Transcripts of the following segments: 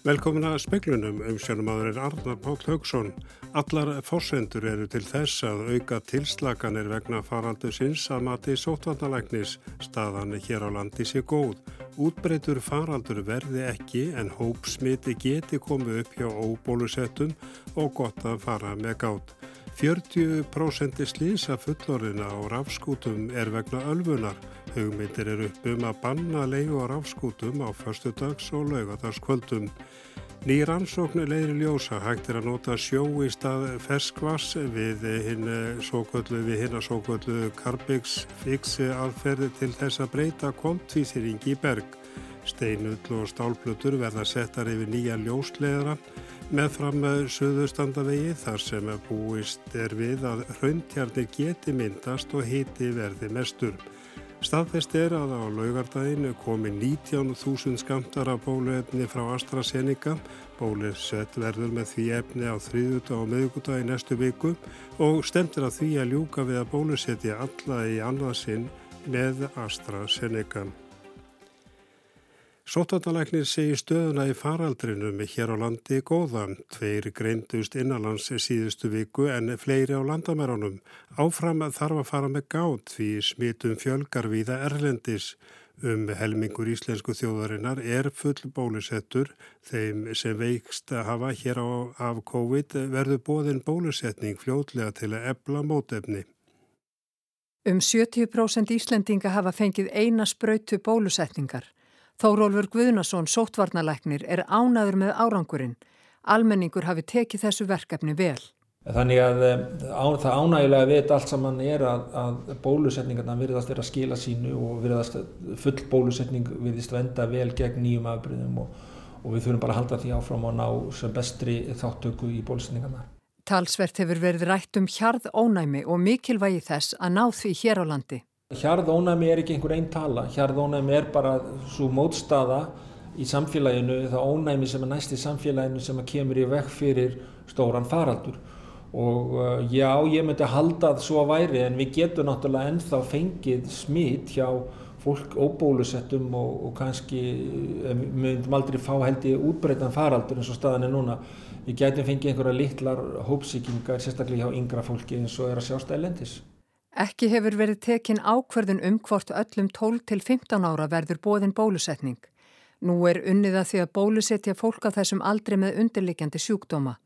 Velkomin að speklunum um sjónumadurinn Arnar Páll Haugsson. Allar fórsendur eru til þess að auka tilslaganir vegna faraldu sinns að mati sótvandalæknis. Staðan hér á landi sé góð. Útbreytur faraldur verði ekki en hópsmiti geti komið upp hjá óbólusettum og gott að fara með gátt. 40% slísa fullorðina á rafskútum er vegna ölfunar. Hugmyndir eru upp um að banna leiðu á rafskútum á förstu dags og laugadagskvöldum. Ný rannsóknu leiðri ljósa hægt er að nota sjó í stað ferskvass við hinn að sókvöldu Carbix fixi aðferði til þess að breyta koltvísýring í berg. Steinull og stálplutur verða settar yfir nýja ljósleðra með fram með söðustandavegi þar sem búist er við að hraundjarnir geti myndast og hiti verði mestur. Staðfest er að á laugardaginu komi 19.000 skamtar af bóluefni frá AstraZeneca. Bólusett verður með því efni á þriðuta og meðugutagi næstu viku og stemtir að því að ljúka við að bólusetja alla í annarsinn með AstraZeneca. Sótartalæknir segi stöðuna í faraldrinum hér á landi góðan. Tveir greindust innanlands síðustu viku en fleiri á landamærunum. Áfram þarf að fara með gátt því smitum fjölgar viða erlendis. Um helmingur íslensku þjóðarinnar er full bólusettur. Þeim sem veikst að hafa hér á af COVID verður bóðin bólusetning fljótlega til að ebla mótefni. Um 70% Íslendinga hafa fengið eina spröytu bólusetningar. Þórólfur Guðnason, sótvarnalæknir, er ánaður með árangurinn. Almenningur hafi tekið þessu verkefni vel. Þannig að eh, það ánægilega veit allt saman er að, að bólusetningarna virðast vera að skila sínu og virðast full bólusetning virðist venda vel gegn nýjum afbyrðum og, og við þurfum bara að halda því áfram og ná sem bestri þáttöku í bólusetningarna. Talsvert hefur verið rætt um hjarð ónæmi og mikilvægi þess að ná því hér á landi. Hjarðónæmi er ekki einhver einn tala, hjarðónæmi er bara svo mótstaða í samfélaginu, það ónæmi sem er næst í samfélaginu sem kemur í vekk fyrir stóran faraldur. Og uh, já, ég myndi halda það svo að væri en við getum náttúrulega ennþá fengið smít hjá fólk óbólusettum og, og kannski eh, myndum aldrei fá held í útbreytan faraldur eins og staðan er núna. Við getum fengið einhverja litlar hópsíkingar sérstaklega hjá yngra fólki eins og er að sjást ælendis Ekki hefur verið tekin ákverðun um hvort öllum 12 til 15 ára verður bóðin bólusetning. Nú er unnið að því að bólusetja fólk á þessum aldrei með undirlikjandi sjúkdóma.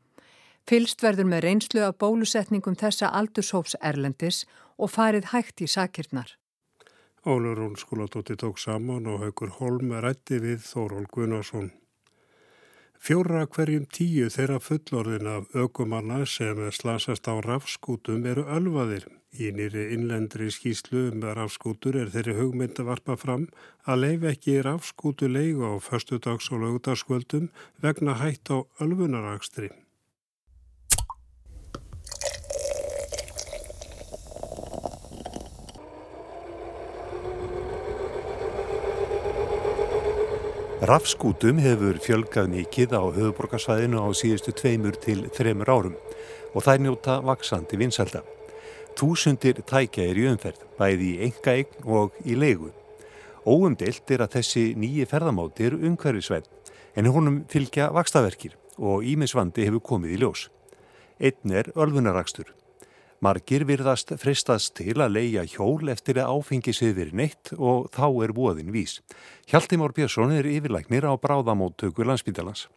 Fylst verður með reynslu af bólusetningum þessa aldurshóps erlendis og farið hægt í sakirnar. Ólur Rún skólatótti tók saman og haugur Holm rætti við Þóról Gunnarsson. Fjóra hverjum tíu þeirra fullorðin af aukumanna sem slasast á rafskútum eru ölvaðir. Í nýri innlendri skýslu um rafskútur er þeirri hugmynd að varpa fram að leif ekki rafskútu leigu á förstu dags og lögudagskvöldum vegna hætt á ölfunarakstri. Rafskútum hefur fjölgað mikið á höfuborgarsvæðinu á síðustu tveimur til þremur árum og þær njóta vaksandi vinselda. Túsundir tækja er í umferð, bæði í enga eign og í leigu. Óumdelt er að þessi nýji ferðamáti eru umhverfisvæð, en honum fylgja vakstaverkir og ímisvandi hefur komið í ljós. Einn er ölfunarakstur. Margir virðast fristast til að leia hjól eftir að áfengi sig verið neitt og þá er voðin vís. Hjaltimár Björnsson er yfirlæknir á bráðamóttöku landsbítalans.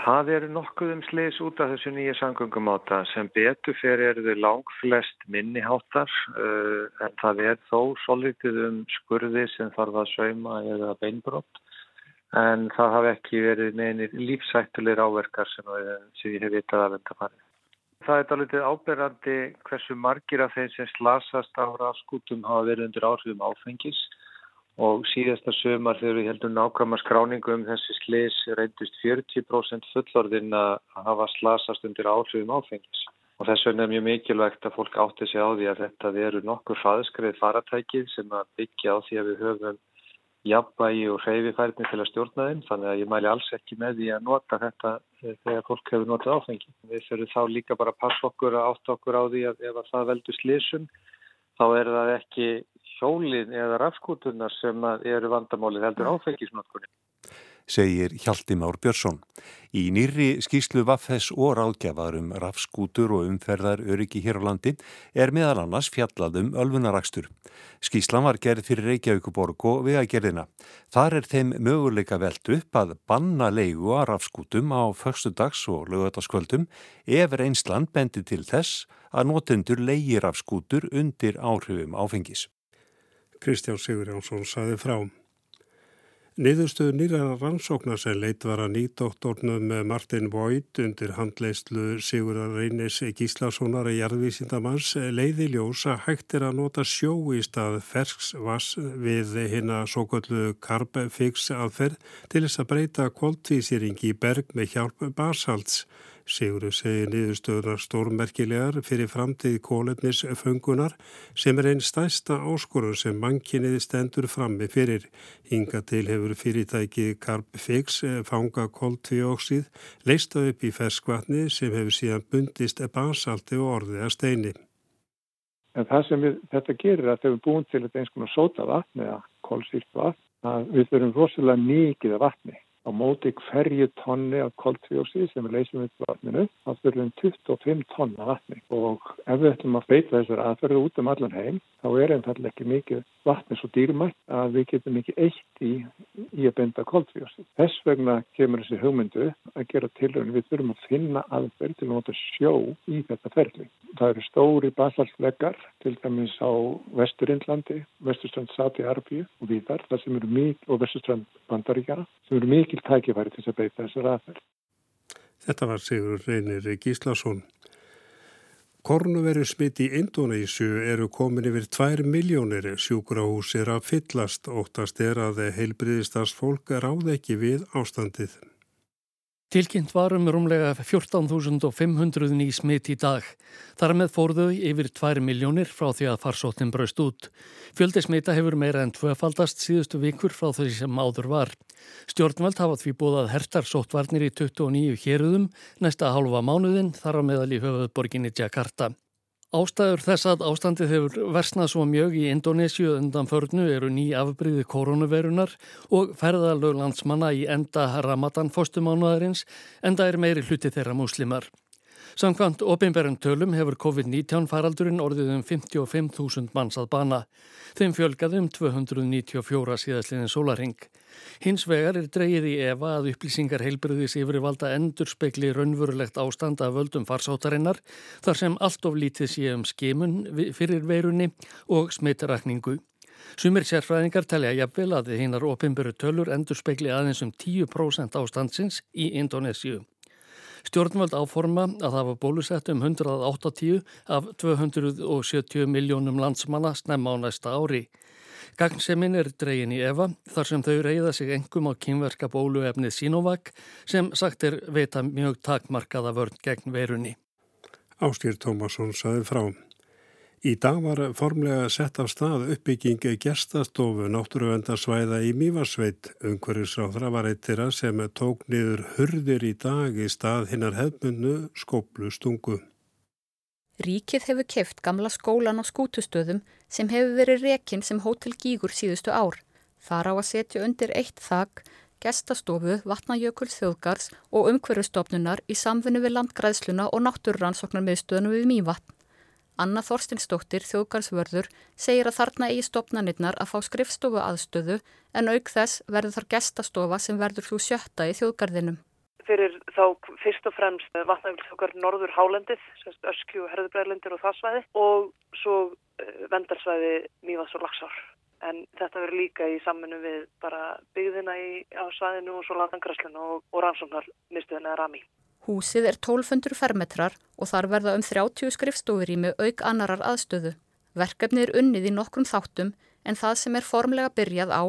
Það eru nokkuð um sliðis út af þessu nýja sangungumáta sem betur fyrir eru þau lang flest minniháttar uh, en það er þó solítið um skurði sem þarf að sauma eða beinbrott en það hafi ekki verið neynir lífsættulegir áverkar sem, sem ég hef vitað að venda farið. Það er alveg áberandi hversu margir af þeim sem slasast á rafskútum hafa verið undir áhrifum áfengis og síðasta sömar þegar við heldum nákvæma skráningu um þessi slis reyndist 40% fullorðin að hafa slasast undir áhrifum áfengis. Og þess vegna er mjög mikilvægt að fólk átti sig á því að þetta veru nokkur faðskrið faratækið sem að byggja á því að við höfum jafnvægi og hreyfifærni til að stjórna þeim. Þannig að ég mæli alls ekki með því að nota þetta þegar fólk hefur notað áfengi. Við þurfum þá líka bara að passa okkur að átta okkur á því að ef að það veldur slisum þá er það ekki hjólin eða rafskútunar sem eru vandamálið heldur áfengisnotkunni. segir Hjaltimár Björnsson. Í nýri skýslu Vaffes og ráðgjafar um rafskútur og umferðar öryggi hér á landi er meðal annars fjallað um ölfunarakstur. Skýslan var gerð fyrir Reykjavíkuborg og vegagerðina. Þar er þeim möguleika velt upp að banna leigu að rafskútum á förstudags og lögataskvöldum ef reynsland bendi til þess að notendur leigir rafskútur undir áhrifum áfengis. Kristján Sigur Jónsson saði frá. Niðurstöðu nýra rannsóknar sem leitt var að nýdoktornum Martin Voigt undir handleyslu Sigurðar Reynis Gíslasonar í jarðvísindamanns leiði ljós að hægt er að nota sjó í stað fersks vass við hérna kollu karbfix aðferð til þess að breyta kvóltvísýring í berg með hjálp basalts. Sigurður segir niðurstöðunar stórmerkilegar fyrir framtíð kólefnisföngunar sem er einn stæsta áskorun sem mannkyniði stendur frammi fyrir. Hinga til hefur fyrirtæki Carbfix fanga kóltvíóksið leista upp í ferskvatni sem hefur síðan bundist basalti og orðið að steini. En það sem við, þetta gerir að þegar við búum til þetta eins konar sóta vatni eða kólsýrt vatn, að við þurfum rosalega mikið af vatni á móti hverju tonni af koltvíósi sem við leysum upp vatninu þá þurfum 25 tonna vatni og ef við ætlum að beita þessar aðferðu út um allan heim þá er einfallega ekki mikið vatni svo dýrmætt að við getum ekki eitt í, í að benda koltvíósi. Þess vegna kemur þessi hugmyndu að gera tilhörni við þurfum að finna aðferð til að nota sjó í þetta ferli. Það eru stóri basaltleggar til dæmis á Vesturindlandi, Vesturstrand Sati Arbíu og víðar, það sem eru mikið og Vesturstrand Bandaríkjana sem eru mikið mikil tækifæri til að beita þessar aðferð. Þetta var Sigur Reynir Gíslason. Kornuveri smitt í Indonésiu eru komin yfir 2 miljónir sjúkrahús er að fyllast. Óttast er að heilbriðistars fólk ráð ekki við ástandið. Tilkynnt varum rúmlega 14.500 ný smitt í dag. Þar með fórðu yfir 2 miljónir frá því að farsóttin braust út. Fjöldi smita hefur meira en tvöfaldast síðustu vikur frá því sem áður var. Stjórnveld hafa því búið hertar sóttvarnir í 29 héruðum næsta hálfa mánuðin þar á meðal í höfuðborginni Jakarta. Ástæður þess að ástandið hefur versnað svo mjög í Indonésiu undan förnu eru ný afbríði koronavirunar og ferðalög landsmanna í enda Ramadan fóstumánuðarins enda er meiri hluti þeirra múslimar. Samkvæmt opinberðum tölum hefur COVID-19 faraldurinn orðið um 55.000 manns að bana. Þeim fjölgaði um 294 síðastliðin sólaring. Hins vegar er dreyið í Eva að upplýsingar heilbriðis yfirvalda endur spekli raunverulegt ástand af völdum farsótarinnar þar sem allt of lítið sé um skimun fyrir veirunni og smitterakningu. Sumir sérfræðingar telja jafnvel að þeinar opinberu tölur endur spekli aðeins um 10% ástandsins í Indonésiu. Stjórnvöld áforma að hafa bólusett um 180 af 270 miljónum landsmanna snemma á næsta ári. Gagnsemin er dregin í Eva þar sem þau reyða sig engum á kynverka bóluefnið Sinovac sem sagt er veita mjög takmarkaða vörn gegn verunni. Ástýr Tómasson saði frá. Í dag var formlega sett af stað uppbyggingi gestastofu náttúruvendarsvæða í Mývarsveit. Ungverðisráðra var eittir að sem tók niður hurðir í dag í stað hinnar hefmunnu skóplu stungu. Ríkið hefur keft gamla skólan á skútustöðum sem hefur verið rekinn sem hótel Gígur síðustu ár. Þar á að setja undir eitt þak, gestastofu, vatnajökuls þjóðgars og umhverfustofnunar í samfunnu við landgræðsluna og náttúrrannsóknar miðstöðunum við Mývatn. Anna Þorstinsdóttir, þjóðgarsvörður, segir að þarna eigi stopnarnirnar að fá skrifstofu aðstöðu en auk þess verður þar gestastofa sem verður þú sjötta í þjóðgarðinum fyrir þá fyrst og fremst vatnafélsokkar Norður Hálendið, Öskju, Herðubræðlendir og það svæði og svo eh, vendarsvæði Mývas og Lagsár. En þetta verður líka í samminu við bara byggðina í, á svæðinu og svo landangrasslinu og, og rannsóknar mistuðin eða rami. Húsið er 1200 fermetrar og þar verða um 30 skrifstofur í með auk annarar aðstöðu. Verkefni er unnið í nokkrum þáttum en það sem er formlega byrjað á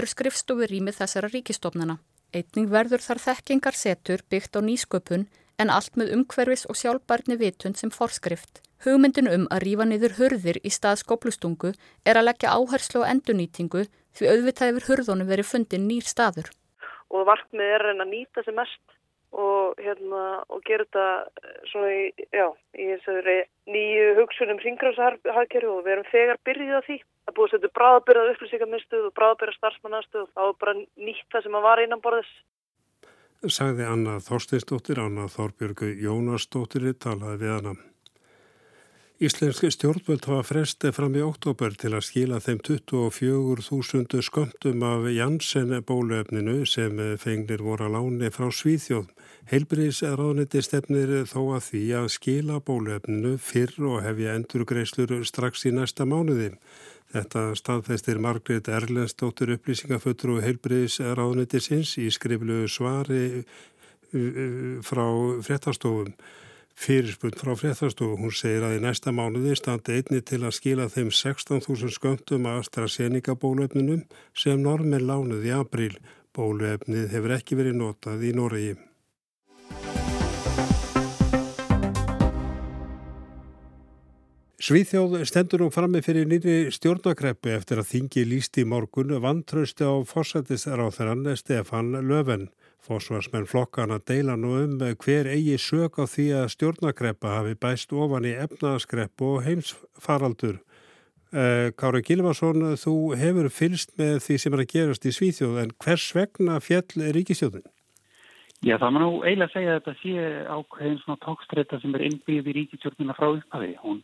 eru skrifstofur í með þessara ríkistofnana. Eitning verður þar þekkingar setur byggt á nýsköpun en allt með umhverfis og sjálfbarni vitund sem forskrift. Hugmyndin um að rýfa niður hurðir í stað skóplustungu er að leggja áherslu og endurnýtingu því auðvitað yfir hurðunum verið fundin nýr staður. Og varkmið er að nýta sem mest og, hérna, og gera þetta svona í, já, í þessari nýju hugsunum ringráðsahagkerfi og við erum þegar byrjuð á því að búið að setja bráðabyrðað upplýsingarmiðstöð og bráðabyrðað starfsmannarstöð og þá er bara nýtt það sem var innan borðis. Sagði Anna Þorsteinsdóttir, Anna Þorbjörgu Jónasdóttir talaði við hana. Íslenski stjórnvöld hafa fresti fram í oktober til að skila þeim 24.000 sköndum af Janssen bóluefninu sem fengnir voru að láni frá Svíþjóð. Heilbriðs ráðniti stefnir þó að því að skila bóluefninu fyrr og hefja endurgreislur strax í næsta mánuði. Þetta staðfæstir Margret Erlendstóttur upplýsingafötur og heilbriðs ráðniti sinns í skriflu svari uh, uh, frá fréttastofum. Fyrirspunn frá fréttastofu, hún segir að í næsta mánuði standi einni til að skila þeim 16.000 sköndum að AstraZeneca bóluefninum sem normin lánuði í april. Bóluefnið hefur ekki verið notað í Noregi. Svíþjóð stendur nú frammi fyrir nýri stjórnakreppu eftir að þingi lísti í morgun vantrausti á fórsættisráþarann Stefan Löfven. Fósvarsmenn flokkana deila nú um hver eigi sög á því að stjórnakreppa hafi bæst ofan í efnaðskrepp og heimsfaraldur. Eh, Kára Gilvarsson, þú hefur fylst með því sem er að gerast í Svíþjóð en hvers vegna fjall er ríkistjóðin? Já, það maður nú eiginlega segja að þetta sé ákveðin svona tókstreita sem er innbyggð í ríkistjórnina frá upphafi. Hún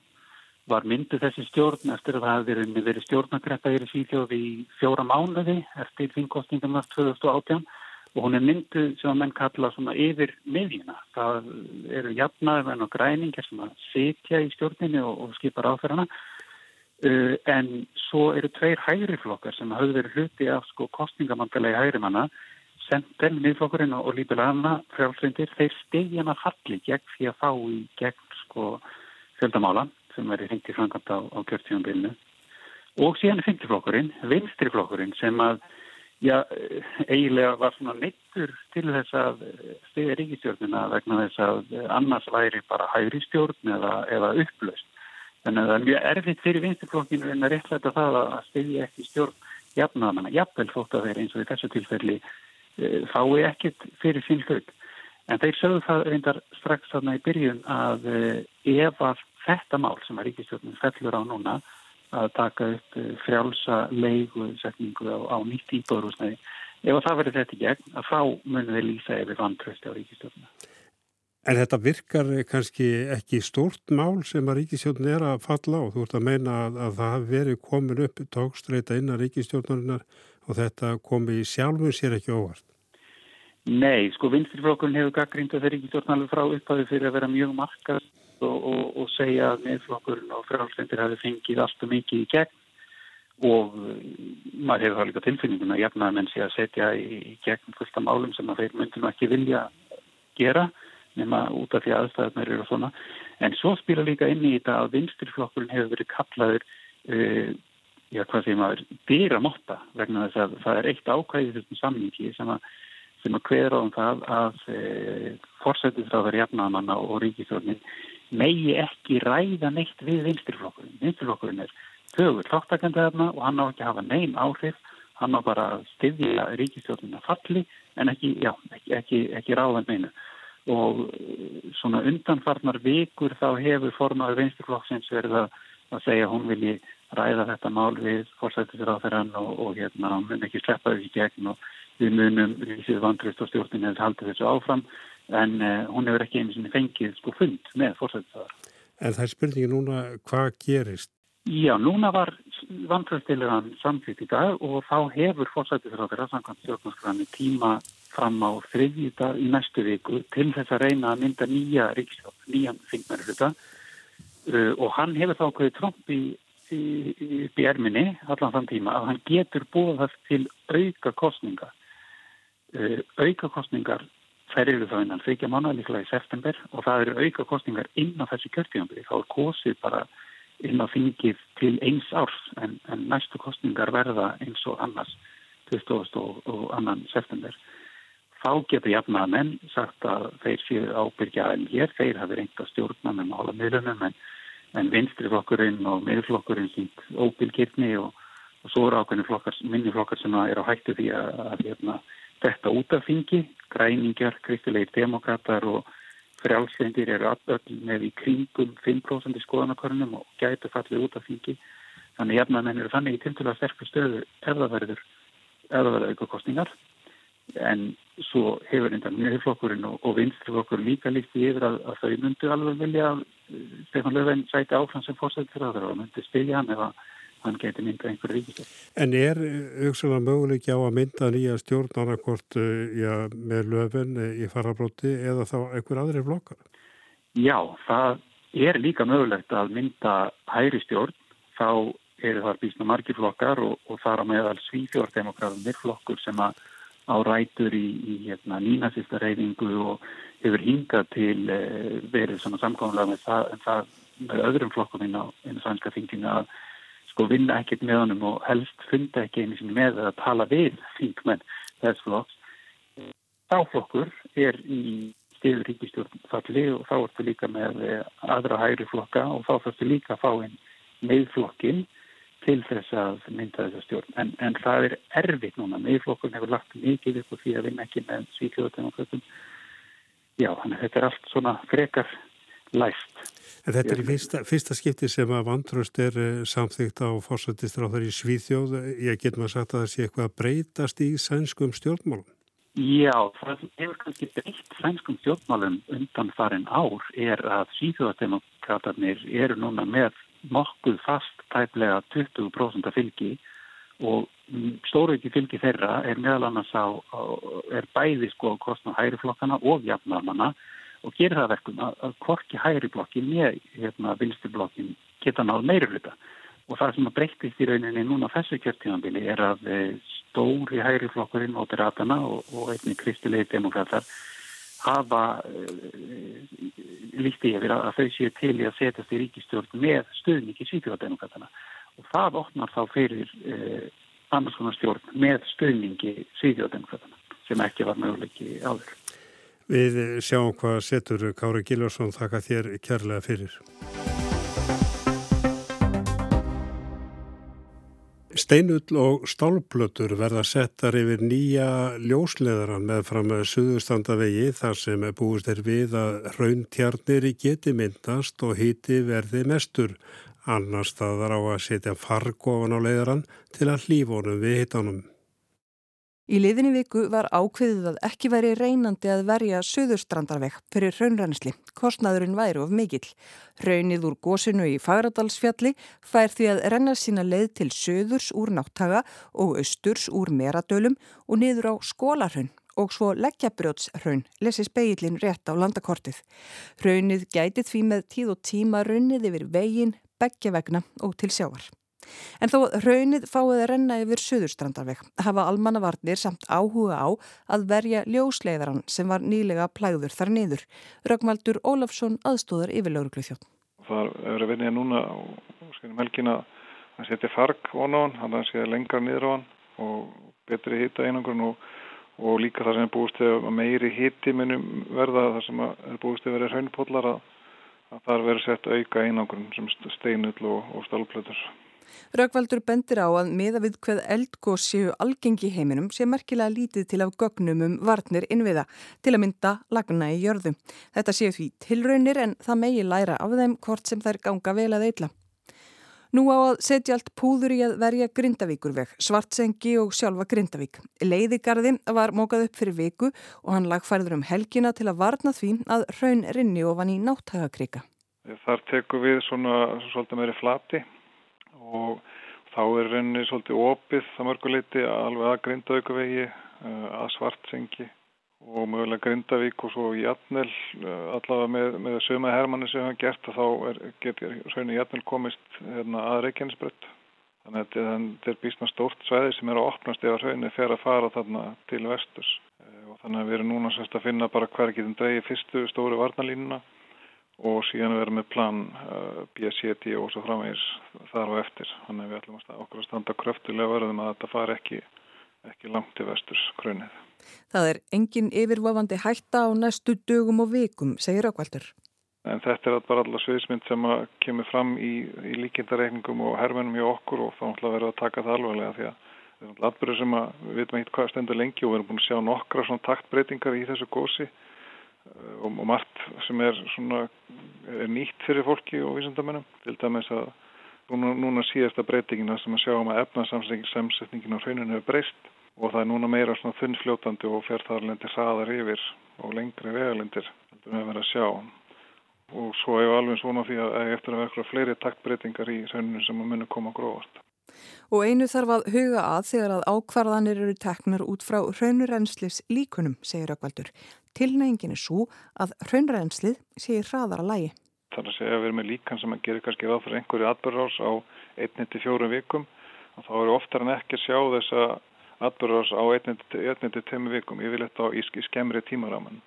var mynduð þessi stjórn eftir að það hefði verið, stjórnakreppa í Svíþjóð í fjóra mánuði eftir þingkostingum 2018 og hún er mynduð sem að menn kalla svona yfir miðjuna. Það eru jafnaðmenn og græningar sem að setja í stjórninu og, og skipa ráðferðana uh, en svo eru tveir hægri flokkar sem hafðu verið hluti af sko kostningamandalegi hægri manna Sendel, miðflokkurinn og Líbelana frjálfsveindir, þeir stegja falli gegn því að fá í gegn sko fjöldamála sem verið hengt í frangand á, á kjörtíðanbyrnu og síðan er fengtiflokkurinn, vinstriflokkurinn sem að já, eiginlega var svona neittur til þess að stiga ríkistjórnina vegna þess að annars væri bara hægri stjórn eða, eða upplöst. Þannig að það er mjög erfitt fyrir vinstiflokkinu en að réttlæta það að stiga ekki stjórn jafnaðanna, jafnvel þótt að þeir eins og í þessu tilfelli fái ekkit fyrir sín hlut. En þeir sögðu það reyndar strax þarna í byrjun að ef að þetta mál sem að ríkistjórnum fellur á núna að taka upp eh, frjálsa leigusetningu á, á nýtt íbúðurúsnæði. Ef það verður þetta gegn, að þá munum við lýsa yfir vantrösti á ríkistjóðuna. En þetta virkar kannski ekki stórt mál sem að ríkistjóðun er að falla á. Þú ert að meina að, að það hafi verið komin upp tókstreita innan ríkistjóðunarinnar og þetta komi sjálfur sér ekki óvart. Nei, sko vinstirflokkurinn hefur gaggrínt að það ríkistjóðun alveg frá upphæðu fyrir að vera mjög markað og, og, og segja að meðflokkurinn og frálstendir hafi fengið alltaf mikið í gegn. Og uh, maður hefur það líka tilfinninguna jafn að menn sé að setja í, gegn fullt af málum sem að þeir myndum ekki vilja gera nema út af því aðstæðunar eru svona. En svo spila líka inn í þetta að vinstirflokkurinn hefur verið kallaður uh, já hvað sem að byrja móta vegna þess að það er eitt ákvæðið þessum samningi sem að sem að hver á um það að e, uh, fórsætið frá þær jafnamanna og ríkisvörnin megi ekki ræða neitt við vinstirflokkurinn. Vinstirflokkurinn er högur þáttakandi þarna og hann á ekki að hafa neyn áhrif, hann á bara að styðja ríkistjóðin að falli en ekki, já, ekki, ekki, ekki ráða meinu. Og eh, svona undanfarnar vikur þá hefur formaður vinstirflokksins verið að, að segja hún vilji ræða þetta mál við þeirran og, og hérna hún mun ekki sleppa því gegn og við munum rísið vandrist og stjórnin hefur haldið þessu áfram en uh, hún hefur ekki einu sinni fengið sko fund með fórsættisar. En það er spurningi núna hvað gerist? Já, núna var vantröðstilegan samfýtt í dag og þá hefur fórsættisar á þeirra samkvæmt stjórnarskrani tíma fram á þriðjúta í næstu viku til þess að reyna að mynda nýja ríkstjóð, nýjan þingmæri hluta uh, og hann hefur þá okkur tromp í upp í erminni allan þann tíma að hann getur búið það til auka kostninga uh, auka kostningar þær eru þá innan þryggja mánu líklega í september og það eru auka kostningar inn á þessi kjörtíðanbyrði. Þá er kosið bara inn á þingið til eins árs en, en næstu kostningar verða eins og annars 20. og, og annan september. Þá getur jafnað menn sagt að þeir séu ábyrgja en hér, þeir hafi reynd að stjórna með mála miðlunum en, en vinstriflokkurinn og miðflokkurinn sínt óbyrgirni og, og svo eru ákveðin flokkar, minni flokkar sem er á hættu því að, að, að hérna, þetta út af þingi, græningar, kristilegir demokrater og frjálslendir eru öll með í kringum 5% skoðanakornum og gætu fallið út af þingi. Þannig jafnamenn eru þannig í tiltölu að sterkur stöðu ef það verður, auka kostningar en svo hefur einnig mjögflokkurinn og, og vinstriflokkurinn líka líkt í yfir að, að þau myndu alveg vilja að eh, Stefán Löfven sæti áfram sem fórsættir að það og myndi spilja hann ef hann geti myndað einhverju ríkistöð. En er auksuna möguleiki á að mynda nýja stjórn annarkort ja, með Löfven í farabróti eða þá einhver aðri flokkar? Já, það er líka mögulegt að mynda hæri stjórn þá eru þar bísna margir flokkar og, og þar á meðal svíþjóðardemokráðum flokkur sem að á rætur í, í hérna, nínasista reyningu og hefur hingað til e, verið samkvæmlega með það, það með öðrum flokkum inn á einu sannska þinginu að sko vinna ekkert með honum og helst funda ekki einu sinni með að tala við þingmenn þess flokks. Þáflokkur er í stiður ríkistjórn falli og þá ertu líka með e, aðra hægri flokka og þá þarfstu líka að fá einn meðflokkin til þess að mynda þessa stjórn. En, en það er erfitt núna. Meðflokkurinn hefur lagt mikið upp og því að vinna ekki með svíkjóðademokratum. Já, þannig að þetta er allt svona frekar læst. En þetta er í fyrsta, fyrsta skipti sem að vantröst er eh, samþygt á fórsættistráðar í Svíþjóð. Ég get maður sagt að það sé eitthvað að breytast í sænskum stjórnmálum. Já, það hefur kannski breytt sænskum stjórnmálum undan farin ár er að Svíþjóðademokratarnir eru núna með nokkuð fast tæplega 20% af fylgi og stóraukki fylgi þeirra er meðal annars á er bæði sko kostnað hæriflokkana og jafnarmanna og gerir það verkum að, að korki hæriflokkin með hérna, vilstiblokkin geta náð meiri hluta og það sem að breyttist í rauninni núna þessu kjörtíðanbili er að eh, stóri hæriflokkurinn og piratana og, og einni kristilegi demokrater hafa uh, líkti yfir að þau séu til í að setjast í ríkistjórn með stöðningi svíþjóðademokratana og það opnar þá fyrir uh, annars konar stjórn með stöðningi svíþjóðademokratana sem ekki var möguleiki áður. Við sjáum hvað setur Kári Gilvarsson þakka þér kærlega fyrir. Steinull og stálplötur verða settar yfir nýja ljósleðaran með fram suðustandavegi þar sem búist er við að rauntjarnir geti myndast og híti verði mestur. Annars staðar á að setja fargofan á leðaran til að hlýfónum við hitanum. Í liðinni viku var ákveðið að ekki væri reynandi að verja söðurstrandarveg fyrir raunrænsli. Kostnaðurinn væri of mikill. Raunnið úr gósinu í Fagradalsfjalli fær því að renna sína leið til söðurs úr náttaga og austurs úr meradölum og niður á skólarhaun og svo leggjabrjótsraun, lesi speilin rétt á landakortið. Raunnið gæti því með tíð og tíma raunnið yfir vegin, begja vegna og til sjávar. En þó raunnið fáið að renna yfir Suðurstrandarveg hafa almannavarnir samt áhuga á að verja ljósleiðaran sem var nýlega plæður þar niður. Rögmaldur Ólafsson aðstóðar yfir lauruglu þjótt. Það er að vinja núna á helgina að setja farg von á hann, hann að setja lengar niður á hann og betri hýta einangrun og, og líka það sem er búist að meiri hýti minnum verða það sem er búist að vera hraunpollar að, að það er verið sett auka einangrun sem steinull og, og stálplötur. Rögvaldur bendir á að miða við hvað eldgóð séu algengi heiminum sé merkilega lítið til af gögnum um varnir innviða til að mynda lagna í jörðu. Þetta séu því tilraunir en það megi læra af þeim hvort sem þær ganga vel að eitla. Nú á að setja allt púður í að verja Grindavíkurveg, Svartsengi og sjálfa Grindavík. Leiðigarði var mókað upp fyrir viku og hann lagfærður um helgina til að varna því að raun rinni ofan í náttagakrika. Þar tekum við svona svolítið meiri flati og þá er rauninni svolítið opið það mörguleiti alveg að Grindavíkavegi, eh, að Svartsengi og mögulega Grindavík og svo Jatnel eh, allavega með, með söma hermanni sem hafa gert að þá er, getur rauninni Jatnel komist hérna, að Reykjanesbrött. Þannig að þetta er bísna stórt svæði sem er að opnast ef að rauninni fer að fara þarna til vesturs. Eh, og þannig að við erum núna sérst að finna bara hver getum dreyið fyrstu stóru varnalínuna og síðan vera með plan uh, BSCD og svo framvegis þar og eftir. Þannig að við ætlum að okkur að standa kröftulega verðum að þetta fari ekki, ekki langt til vesturs krönið. Það er engin yfirvofandi hætta á næstu dögum og vikum, segir Rákvaldur. En þetta er bara allar sviðismynd sem kemur fram í, í líkindareikningum og herfinum í okkur og þá ætlum við að taka það alveglega því að það er alveg sem að við veitum eitthvað hvað stendur lengi og við erum búin að sjá nokkra svona taktbreytingar í þessu gósi og, og margt sem er svona er nýtt fyrir fólki og vísendamennum til dæmis að núna, núna síðasta breytingina sem að sjáum að efnasamsetningin á hrauninu hefur breyst og það er núna meira svona þunnfljótandi og fer þar lendir hraðar yfir og lengri vegalendir heldur við að vera að sjá og svo hefur alveg svona því að eftir að vera fleiri taktbreytingar í hrauninu sem að muni koma gróðast. Og einu þarf að huga að þegar að ákvarðanir eru teknar út frá hraunurenslis líkunum, segir Rökkvaldur. Tilnægingin er svo að hraunrenslið segir hraðara lægi. Það er að segja að við erum með líkan sem að gera kannski ráð fyrir einhverju atbyrðars á 1-4 vikum og þá eru oftar en ekki sjá þessa atbyrðars á 1-2 vikum yfirleitt á í skemmri tímaraman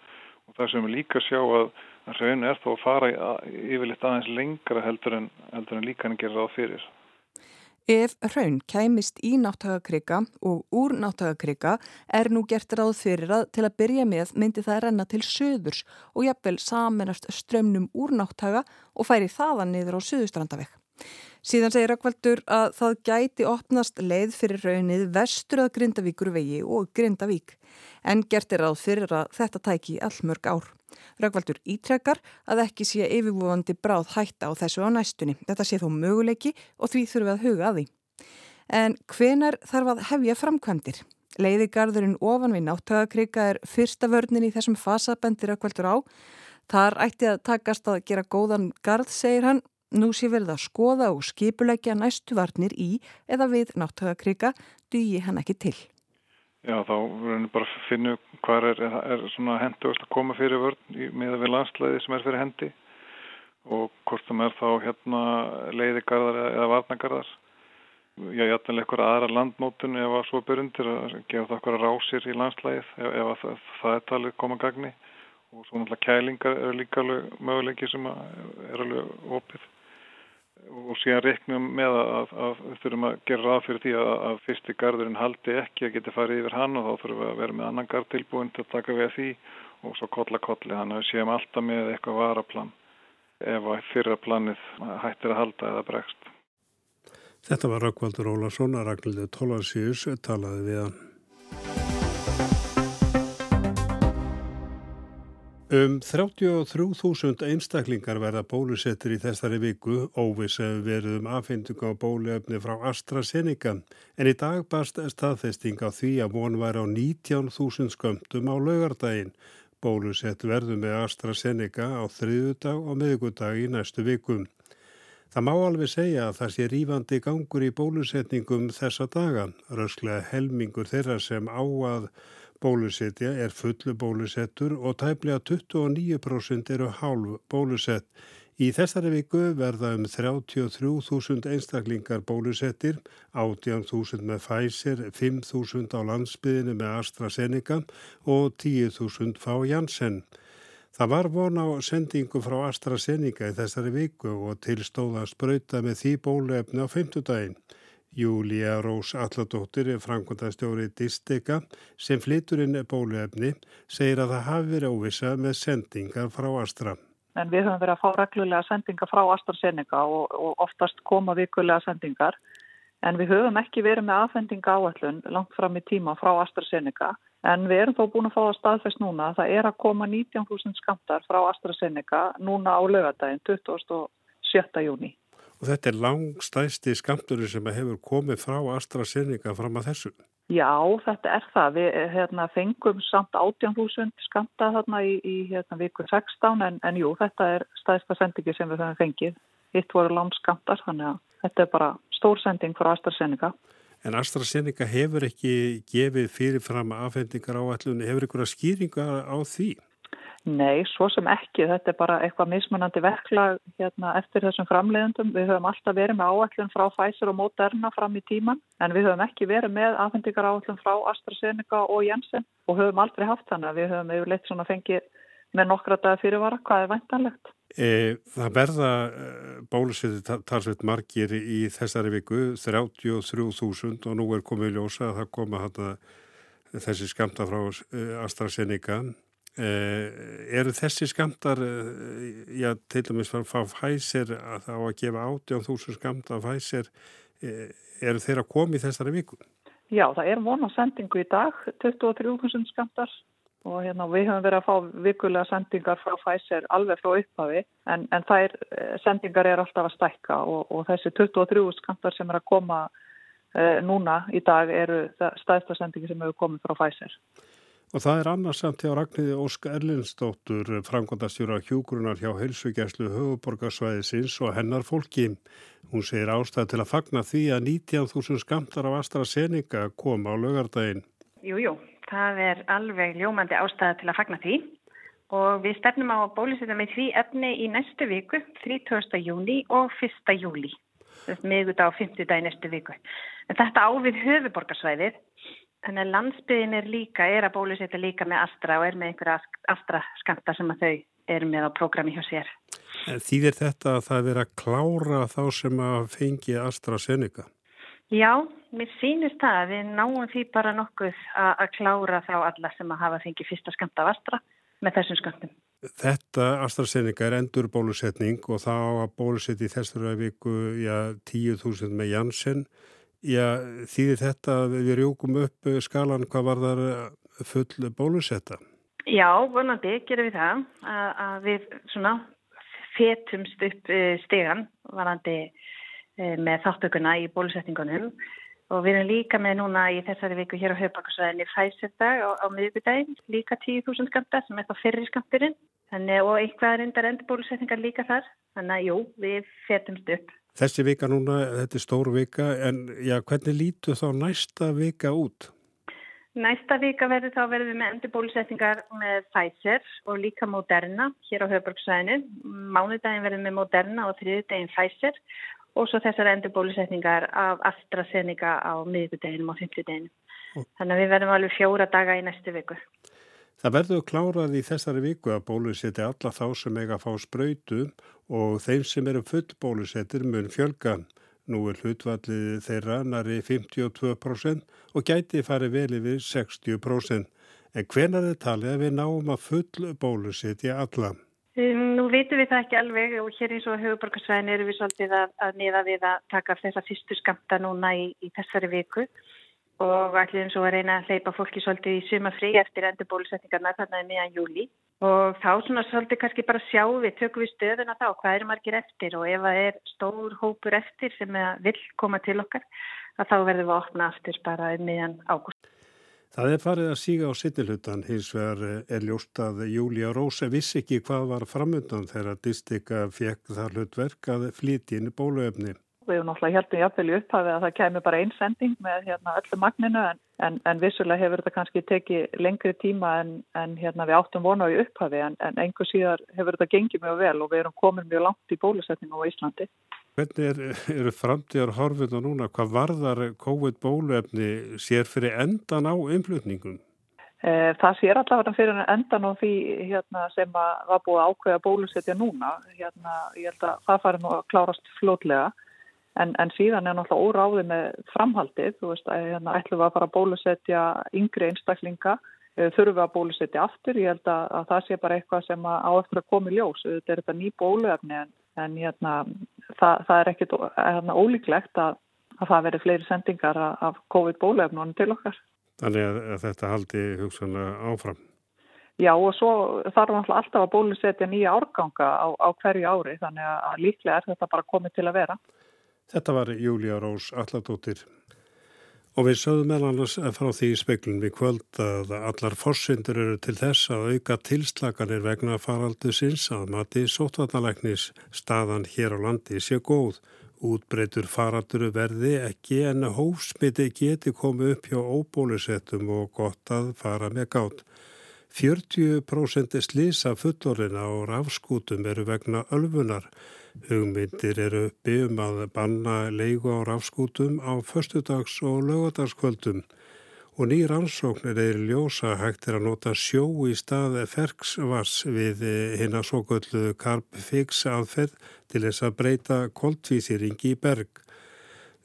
og það sem við líka sjá að raun er þó að fara yfirleitt aðeins lengra heldur en, heldur en líkan gerir ráð fyrir. Ef raun kæmist í náttagakrika og úr náttagakrika er nú gert ráð fyrir að til að byrja með myndi það renna til söðurs og jafnvel saminast strömmnum úr náttaga og færi þaðan niður á söðustrandavegg. Síðan segir Rökkvaldur að það gæti opnast leið fyrir raunnið vestur að Grindavíkur vegi og Grindavík en gert er ráð fyrir að þetta tæki allmörg ár. Rökkvaldur ítrekkar að ekki sé yfirbúandi bráð hætta á þessu á næstunni. Þetta sé þó möguleiki og því þurfum við að huga að því. En hvenar þarf að hefja framkvæmdir? Leiðigarðurinn ofan við náttagakrika er fyrsta vörnin í þessum fasabendir Rökkvaldur á. Þar ætti að takast að gera góðan garð, segir hann, Nú sé verið að skoða og skipulegja næstu varnir í eða við náttúrakrika dugi hann ekki til. Já, þá verðum við bara að finna hvað er, er hendugast að koma fyrir vörn með við landslæði sem er fyrir hendi og hvort sem er þá hérna leiðigarðar eða varnagarðar. Já, ég ætla eitthvað aðra landmótun ef að svo byrjundir að gefa það eitthvað rásir í landslæðið ef, ef það, það er talið koma gagni og svo náttúrulega kælingar er líka alveg möguleiki sem er alveg opið og síðan reiknum með að, að þurfum að gera ráð fyrir því að, að fyrsti gardurinn haldi ekki að geta farið yfir hann og þá þurfum við að vera með annan gard tilbúin til að taka við því og svo kolla kolli þannig að við séum alltaf með eitthvað varaplan ef að fyrra planið hættir að halda eða bregst. Þetta var Rakkvaldur Ólarsson að Ragnhildur Tólarsíus talaði við hann. Um 33.000 einstaklingar verða bólusettir í þessari viku, óvis hefur verið um aðfindunga á bóluefni frá AstraZeneca, en í dag barst staðfesting á því að von væri á 19.000 skömmtum á laugardaginn. Bólusett verður með AstraZeneca á þriðudag og meðgudag í næstu vikum. Það má alveg segja að það sé rýfandi gangur í bólusetningum þessa daga, rösklega helmingur þeirra sem á að bólusetja er fullu bólusettur og tæplega 29% eru hálf bólusett. Í þessari viku verða um 33.000 einstaklingar bólusettir, 18.000 með Pfizer, 5.000 á landsbyðinu með AstraZeneca og 10.000 fá Janssen. Það var von á sendingu frá AstraZeneca í þessari viku og tilstóða spröyta með því bóluefni á 50 daginn. Júlia Rós Alladóttir, framkvæmdastjóri Distega, sem flytur inn bóluefni, segir að það hafi verið óvisa með sendingar frá Astra. En við höfum verið að fá reglulega sendingar frá AstraZeneca og, og oftast koma vikulega sendingar. En við höfum ekki verið með aðfendinga áallun langt fram í tíma frá AstraZeneca. En við erum þó búin að fá að staðfest núna að það er að koma 19.000 skamtar frá AstraZeneca núna á lögadaginn 27. júni. Og þetta er langstæsti skamturinn sem hefur komið frá AstraZeneca fram að þessu. Já, þetta er það. Við hérna, fengum samt 18.000 skamta þarna í, í hérna, viku 16 en, en jú, þetta er stæðsta sendingi sem við höfum fengið. Hitt voru langskamtar, þannig að þetta er bara stór sending frá AstraZeneca. En AstraZeneca hefur ekki gefið fyrirfram afhendingar á allunni. Hefur ykkur að skýringa á því? Nei, svo sem ekki. Þetta er bara eitthvað mismunandi verklag hérna, eftir þessum framleiðendum. Við höfum alltaf verið með áallun frá Pfizer og Moderna fram í tíman en við höfum ekki verið með afhendingar áallun frá AstraZeneca og Janssen og höfum aldrei haft þannig. Við höfum yfirleitt svona fengið með nokkra dagar fyrirvara hvað er væntanlegt. E, það verða e, bólusviti talsveit margir í þessari viku, 33.000 og nú er komið ljósa að það koma hana, þessi skamta frá e, AstraZeneca. Uh, eru þessi skamtar uh, já, til dæmis frá Pfizer að þá að gefa 18.000 skamt af Pfizer uh, eru þeir að koma í þessari viku? Já, það er vona sendingu í dag 23.000 skamtar og hérna, við höfum verið að fá vikulega sendingar frá Pfizer alveg frá upphafi en, en þær eh, sendingar er alltaf að stækka og, og þessi 23 skamtar sem er að koma núna í dag eru stæðsta sendingi sem hefur komið frá Pfizer. Og það er annars samt hjá Ragnhiði Ósk Erlinsdóttur, framkvæmdastjóra hjúgrunar hjá heilsugjæslu höfuborgarsvæðisins og hennar fólki. Hún segir ástæð til að fagna því að 19.000 skamtar af AstraZeneca kom á lögardaginn. Jújú, jú, það er alveg ljómandi ástæða til að fagna því og við stefnum á bólusetja með því efni í næstu viku, 30. júni og 1. júli, meðgut á 50 dag í næstu viku. En þetta ávið höfuborgarsvæðið, að landsbyðin er líka, er að bólusetja líka með Astra og er með einhverja Astra skamta sem að þau eru með á prógrami hjá sér. Þýðir þetta að það er að klára þá sem að fengi AstraZeneca? Já, mér sýnist það að við náum því bara nokkuð að klára þá alla sem að hafa fengið fyrsta skamta af Astra með þessum skamtum. Þetta AstraZeneca er endur bólusetning og þá að bólusetja í þessari viku já, 10.000 með Janssen. Já, þýðir þetta að við rjókum upp skalan hvað var þar full bólusetta? Já, vonandi gerum við það að, að við svona fetumst upp eh, stegan varandi Eh, með þáttökuna í bólusetningunum og við erum líka með núna í þessari viku hér á höfbakarsvæðinni fæsirdag á, á miðugudaginn, líka 10.000 skamta sem er þá fyrri skamturinn og eitthvað er endar endur bólusetningar líka þar þannig að jú, við fetumst upp. Þessi vika núna, þetta er stór vika en já, hvernig lítu þá næsta vika út? Næsta vika verður þá verður við með endur bólusetningar með Pfizer og líka Moderna hér á höfbruksvæðinu. Mánudagin verður með Moderna og þriðudagin Pfizer og svo þessar endurbólusetningar af AstraZeneca á miðugudeginum og fymtudeginum. Þannig að við verðum alveg fjóra daga í næstu viku. Það verður klárað í þessari viku að bóluseti alla þá sem eiga að fá spröytu og þeim sem eru full bólusetir mun fjölga. Nú er hlutvallið þeirra nari 52% og gæti farið vel yfir 60%. En hvenar er talið að við náum að full bólusetja alla? Um, nú veitum við það ekki alveg og hér eins og höfuborgarsvæðin eru við svolítið að, að niða við að taka þessa fyrstu skamta núna í, í þessari viku og allir eins og að reyna að hleypa fólki svolítið í suma frí eftir endur bólusetningarna þarna meðan júli og þá svona svolítið kannski bara sjá við, tökum við stöðuna þá, hvað eru margir eftir og ef það er stór hópur eftir sem vil koma til okkar að þá verðum við að opna aftur bara meðan ágúst. Það er farið að síga á sittilhutan, hins vegar er ljóst að Júlia Rósa vissi ekki hvað var framöndan þegar Distika fekk það hlutverk að flíti inn í bóluefni. Við hefum náttúrulega hjálpið jafnvel í upphafið að það kemur bara einn sending með hérna, öllu magninu en, en, en vissulega hefur þetta kannski tekið lengri tíma en, en hérna, við áttum vona í upphafið en einhver síðar hefur þetta gengið mjög vel og við erum komin mjög langt í bólusetningu á Íslandi. Hvernig er, eru framtíðar horfinu núna? Hvað varðar COVID-bóluefni sér fyrir endan á umflutningum? Eh, það sér allavega fyrir endan á því hérna, sem var búið ákveða bólusetja núna. Hérna, ég held að það fari nú að klárast flótlega en, en síðan er náttúrulega óráði með framhaldið. Þú veist að hérna, ætlum við að fara að bólusetja yngri einstaklinga þurfum við að bólusetja aftur. Ég held að, að það sé bara eitthvað sem á eftir að koma í ljós. Þetta er þetta ný bóluefni en en hérna, það, það er ekkit hérna, ólíklegt að, að það veri fleiri sendingar af COVID-bólefnunum til okkar. Þannig að þetta haldi hugsanlega áfram? Já og svo þarf náttúrulega alltaf að bólusetja nýja árganga á, á hverju ári þannig að líklega er þetta bara komið til að vera. Þetta var Júlia Rós Alladóttir. Og við sögum meðal annars frá því í speklun við kvöld að allar fórsindur eru til þess að auka tilslaganir vegna faraldu sinns að mati sótvarnalæknis staðan hér á landi sé góð. Útbreytur faralduru verði ekki en hófsmiti geti komið upp hjá óbólusettum og gott að fara með gátt. 40% slísa fullorina og rafskútum eru vegna ölfunar Hugmyndir eru uppi um að banna leigu á rafskútum á förstudags- og lögadagskvöldum og nýr ansóknir er ljósa hægt er að nota sjó í stað ferksvars við hinn að svo göllu karpfix aðferð til þess að breyta koltvísýringi í berg.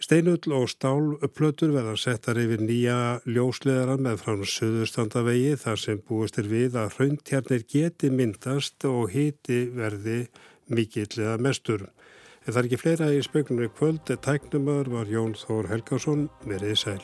Steinull og stálplötur verða settar yfir nýja ljósleðaran með frá söðustandavegi þar sem búist er við að hrauntjarnir geti myndast og hiti verði mikill eða mestur. En það er ekki fleira í speklunni kvöld, tæknumar var Jón Þór Helgarsson með reyðsæl.